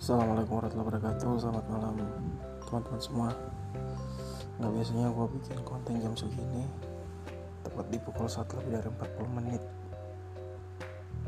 Assalamualaikum warahmatullahi wabarakatuh. Selamat malam teman-teman semua. Nggak biasanya gue bikin konten jam segini Tepat di pukul 1 lebih dari 40 menit.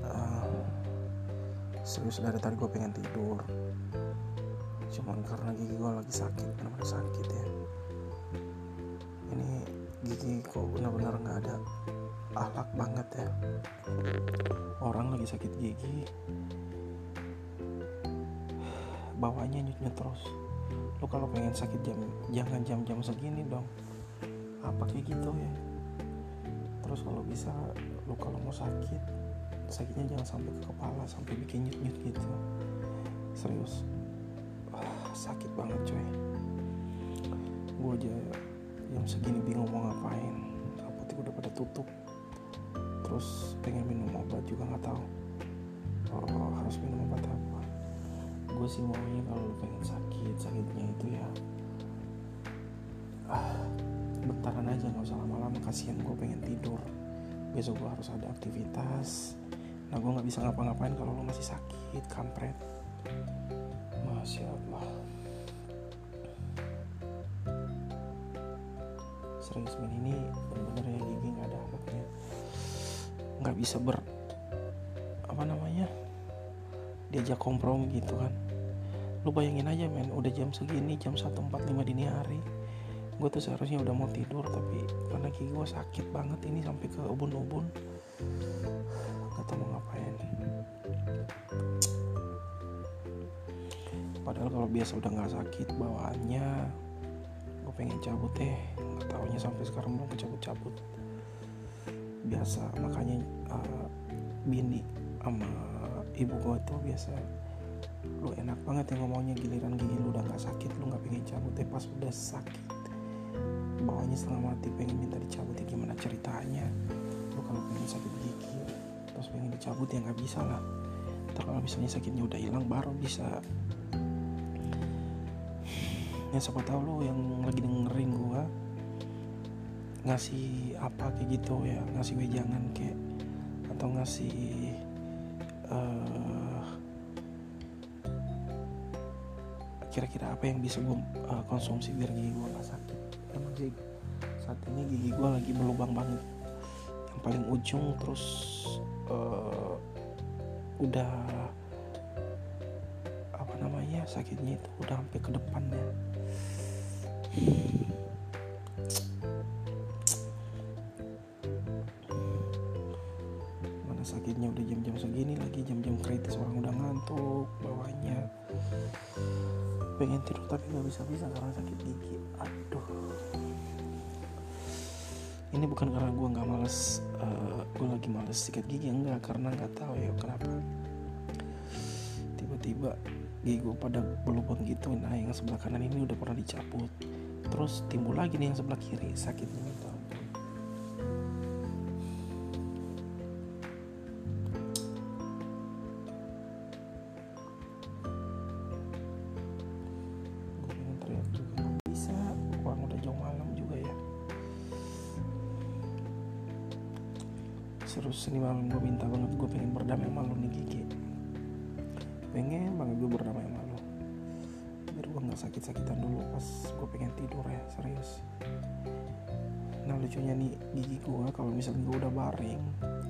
Uh, Serius dari tadi gue pengen tidur. Cuman karena gigi gue lagi sakit Benar-benar sakit ya. Ini gigi kok benar-benar nggak ada akhlak banget ya. Orang lagi sakit gigi bawahnya nyut-nyut terus. Lu kalau pengen sakit jam jangan jam-jam segini dong. Apa kayak gitu ya? Terus kalau bisa lu kalau mau sakit sakitnya jangan sampai ke kepala sampai bikin nyut-nyut gitu. Serius. Ah, sakit banget coy gue aja jam segini bingung mau ngapain. Apotek udah pada tutup. Terus pengen minum obat juga nggak tahu. Oh, harus minum sih maunya kalau lu pengen sakit sakitnya itu ya ah bentaran aja nggak usah lama-lama kasihan gue pengen tidur. Besok gue harus ada aktivitas. Nah gue nggak bisa ngapa-ngapain kalau lu masih sakit kampret. Masya allah. Serius men ini bener-bener ya gigi nggak ada anaknya nggak bisa ber apa namanya diajak kompromi gitu kan lu bayangin aja men udah jam segini jam 1.45 dini hari. Gue tuh seharusnya udah mau tidur tapi karena gigi gue sakit banget ini sampai ke ubun-ubun. Gak tau mau ngapain. Padahal kalau biasa udah nggak sakit bawaannya gue pengen cabut deh. Nggak taunya sampai sekarang belum kecabut-cabut. Biasa makanya uh, bini sama ibu gue tuh biasa lu enak banget yang ngomongnya giliran gigi lu udah nggak sakit lu nggak pengen cabut deh pas udah sakit. Bawahnya setengah mati pengen minta dicabut ya gimana ceritanya? Lu kalau pengen sakit gigi terus pengen dicabut ya nggak bisa lah. Ntar kalau misalnya sakitnya udah hilang baru bisa. Ya siapa tahu lu yang lagi dengerin gua ngasih apa kayak gitu ya ngasih wejangan kayak atau ngasih uh, kira-kira apa yang bisa gue uh, konsumsi biar gigi gue gak sakit? Emang sih saat ini gigi gue lagi berlubang banget. Yang paling ujung terus uh, udah apa namanya sakitnya itu udah sampai ke depannya mana sakitnya udah jam-jam segini lagi jam-jam kritis orang udah ngantuk pengen tidur tapi nggak bisa bisa karena sakit gigi. Aduh. Ini bukan karena gue nggak males uh, gue lagi males sikat gigi enggak karena nggak tahu ya kenapa. Tiba-tiba gigi gue pada berlubang gitu nah yang sebelah kanan ini udah pernah dicabut. Terus timbul lagi nih yang sebelah kiri sakitnya seru seni malam gue minta banget gue pengen berdamai sama lu nih gigi pengen banget gue berdamai sama lu. Biar gue nggak sakit-sakitan dulu pas gue pengen tidur ya serius. Nah lucunya nih gigi gue kalau misalnya gue udah baring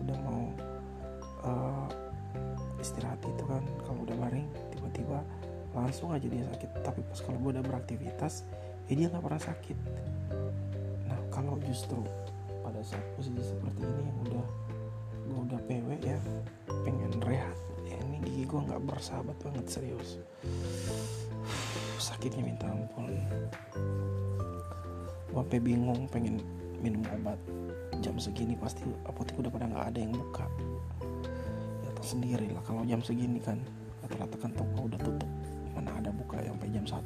udah mau uh, istirahat itu kan kalau udah baring tiba-tiba langsung aja dia sakit. Tapi pas kalau gue udah beraktivitas ya dia nggak pernah sakit. Nah kalau justru pada saat posisi seperti ini yang udah gue udah PW ya pengen rehat. Ya ini gigi gue nggak bersahabat banget serius. Sakitnya minta ampun. Gue bingung pengen minum obat. Jam segini pasti apotek udah pada nggak ada yang buka. Ya tau sendiri lah kalau jam segini kan. Rata-rata kan toko udah tutup. Mana ada buka sampai jam 1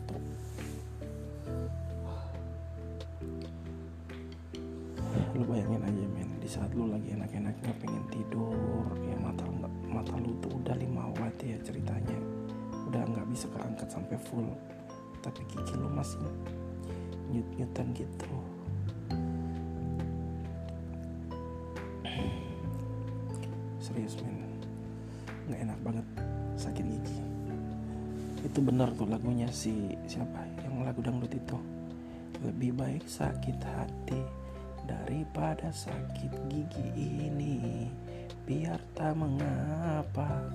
lu bayangin aja men di saat lu lagi enak-enaknya pengen tidur ya mata mata lu tuh udah 5 watt ya ceritanya. Udah nggak bisa keangkat sampai full. Tapi gigi lu masih nyut-nyutan gitu. Serius men. Nggak enak banget sakit gigi. Itu benar tuh lagunya si siapa? Yang lagu dangdut itu. Lebih baik sakit hati daripada sakit gigi ini. Biar tak mengapa.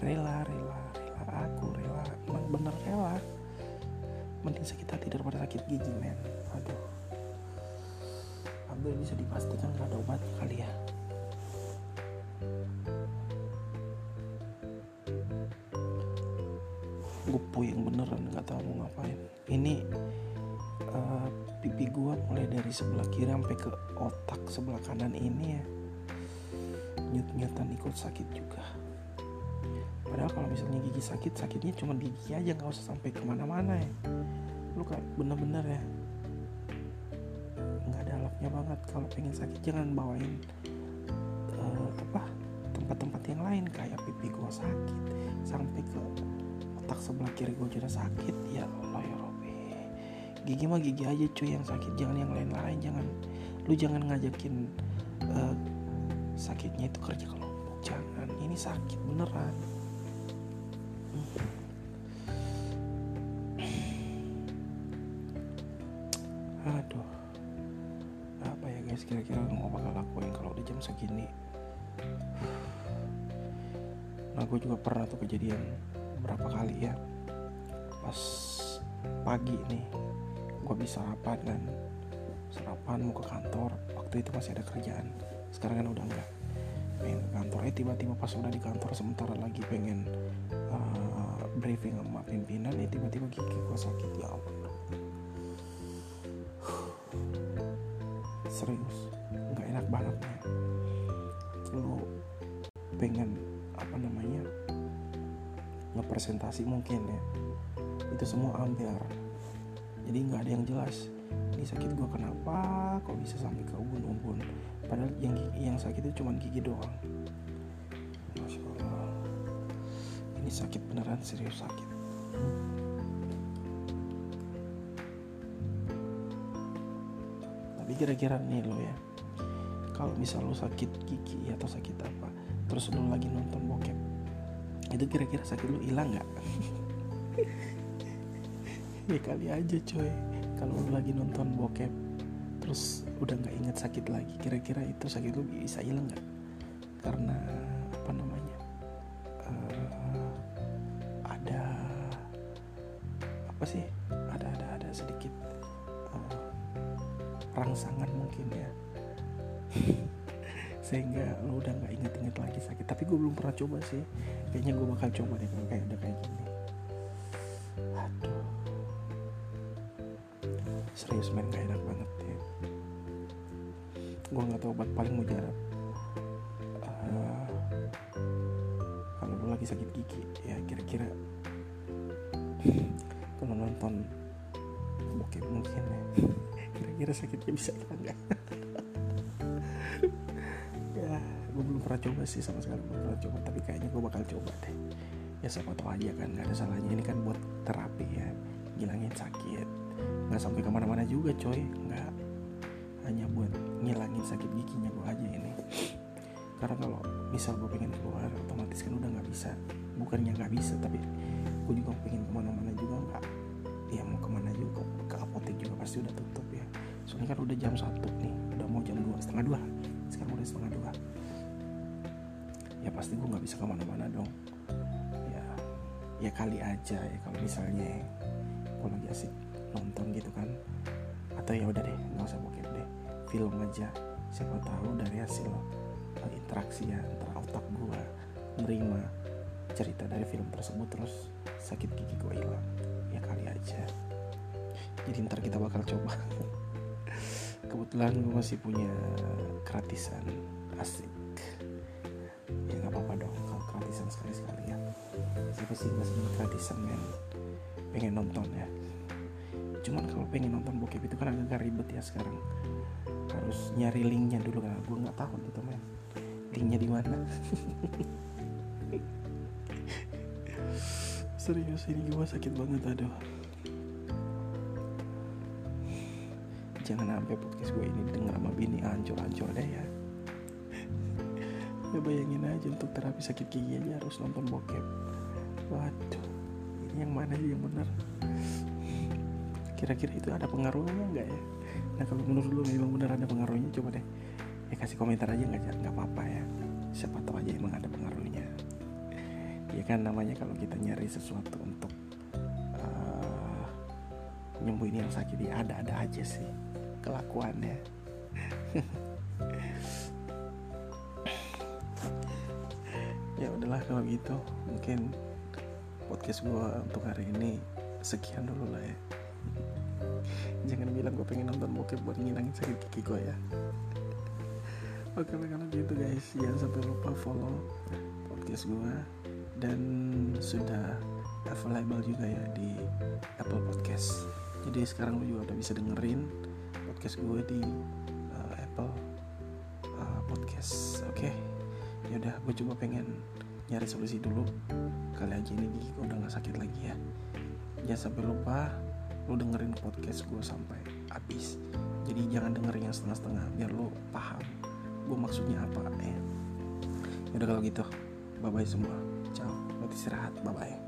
Rela rela rela aku rela. Emang bener rela. Mending sakit hati daripada sakit gigi men. Aduh. Hampir bisa dipastikan gak ada obatnya kali ya. Gue puyeng beneran nggak tahu mau ngapain. Ini uh, pipi gue mulai dari sebelah kiri sampai ke otak sebelah kanan ini ya. Nyut-nyutan ikut sakit juga. Padahal kalau misalnya gigi sakit sakitnya cuma di gigi aja nggak usah sampai ke mana-mana ya. Lu kayak bener-bener ya. Nggak ada alatnya banget. Kalau pengen sakit jangan bawain uh, apa tempat-tempat yang lain. Kayak pipi gue sakit sampai ke otak sebelah kiri gue juga sakit. Ya Allah ya Robbi gigi mah gigi aja cuy yang sakit jangan yang lain-lain jangan lu jangan ngajakin uh, sakitnya itu kerja kelompok jangan ini sakit beneran. Aduh apa ya guys kira-kira mau bakal lakuin kalau di jam segini. Nah gue juga pernah tuh kejadian berapa kali ya pas pagi nih gue bisa sarapan kan sarapan mau ke kantor. Waktu itu masih ada kerjaan. Sekarang kan udah enggak pengen ke kantor. Eh tiba-tiba pas udah di kantor sementara lagi pengen uh, briefing sama pimpinan eh tiba-tiba gigi gue sakit. Ya Allah. Serius. Nggak enak banget ya lu pengen apa namanya ngepresentasi mungkin ya. Itu semua ambiar jadi nggak ada yang jelas. Ini sakit gue kenapa? Kok bisa sampai ke ubun-ubun padahal yang yang sakit itu cuma gigi doang. Masya allah ini sakit beneran serius sakit. Tapi kira-kira nih lo ya kalau misal lo sakit gigi atau sakit apa terus lo lagi nonton bokep itu kira-kira sakit lo hilang nggak ya kali aja coy. Kalau lo lagi nonton bokep terus udah nggak inget sakit lagi kira-kira itu sakit lo bisa hilang nggak? Karena apa namanya uh, ada apa sih ada ada ada sedikit uh, rangsangan mungkin ya. Sehingga lo udah nggak inget-inget lagi sakit. Tapi gue belum pernah coba sih. Kayaknya gue bakal coba deh kalau kayak udah kayak gini serius men gak enak banget ya. Gue nggak tahu obat paling mujarab. Uh, kalau lo lagi sakit gigi ya kira-kira kalau nonton bokep mungkin ya. Kira-kira sakitnya bisa hilang nggak ya gue belum pernah coba sih sama sekali belum pernah coba tapi kayaknya gue bakal coba deh. Ya siapa tahu aja kan nggak ada salahnya. Ini kan buat terapi ya ngilangin sakit. Nggak sampai ke mana-mana juga coy. Nggak hanya buat ngilangin sakit giginya gue aja ini. Karena kalau misal gue pengen keluar otomatis kan udah nggak bisa. Bukannya nggak bisa tapi gue juga pengen ke mana-mana juga nggak. Ya mau ke mana juga ke apotek juga pasti udah tutup ya. Soalnya kan udah jam satu nih. Udah mau jam dua setengah dua. Sekarang udah setengah dua. Ya pasti gue nggak bisa ke mana-mana dong. Ya ya kali aja ya kalau misalnya gue lagi asik nonton gitu kan. Atau ya udah deh nggak usah bokep deh. Film aja. Siapa tahu dari hasil uh, interaksi ya antara otak gue nerima cerita dari film tersebut terus sakit gigi gue hilang. Ya kali aja. Jadi ntar kita bakal coba. Kebetulan gue masih punya gratisan asik. Ya nggak apa-apa dong kalau gratisan sekali-sekali ya. Siapa sih nggak gratisan men pengen nonton ya. Cuman kalau pengen nonton bokep itu kan agak ribet ya sekarang. Harus nyari linknya dulu kan gue nggak tahu gitu men. Linknya di mana. Serius ini gue sakit banget aduh. Jangan sampai podcast gue ini denger sama bini ancur-ancur deh ya. Ya bayangin aja untuk terapi sakit gigi aja harus nonton bokep. Waduh yang mana yang benar. Kira-kira itu ada pengaruhnya nggak ya? Nah kalau menurut lu memang benar ada pengaruhnya? Coba deh ya kasih komentar aja nggak nggak apa-apa ya. Siapa tahu aja emang ada pengaruhnya. Ya kan namanya kalau kita nyari sesuatu untuk uh, nyembuhin yang sakit ya ada-ada aja sih kelakuannya. Ya udahlah kalau gitu mungkin podcast gue untuk hari ini sekian dulu lah ya. Jangan bilang gue pengen nonton bokep buat ngilangin sakit gigi gue ya. Oke lah kalau gitu guys. Jangan sampai lupa follow podcast gue dan sudah available juga ya di Apple Podcast. Jadi sekarang lo juga udah bisa dengerin podcast gue di uh, Apple uh, Podcast. Oke okay? ya udah gue coba pengen nyari solusi dulu. Kali aja ini gigi gue udah gak sakit lagi ya. Jangan sampai lupa lu dengerin podcast gue sampai habis. Jadi jangan dengerin yang setengah-setengah biar lu paham gue maksudnya apa ya. Udah kalau gitu bye bye semua. Ciao. Buat istirahat bye bye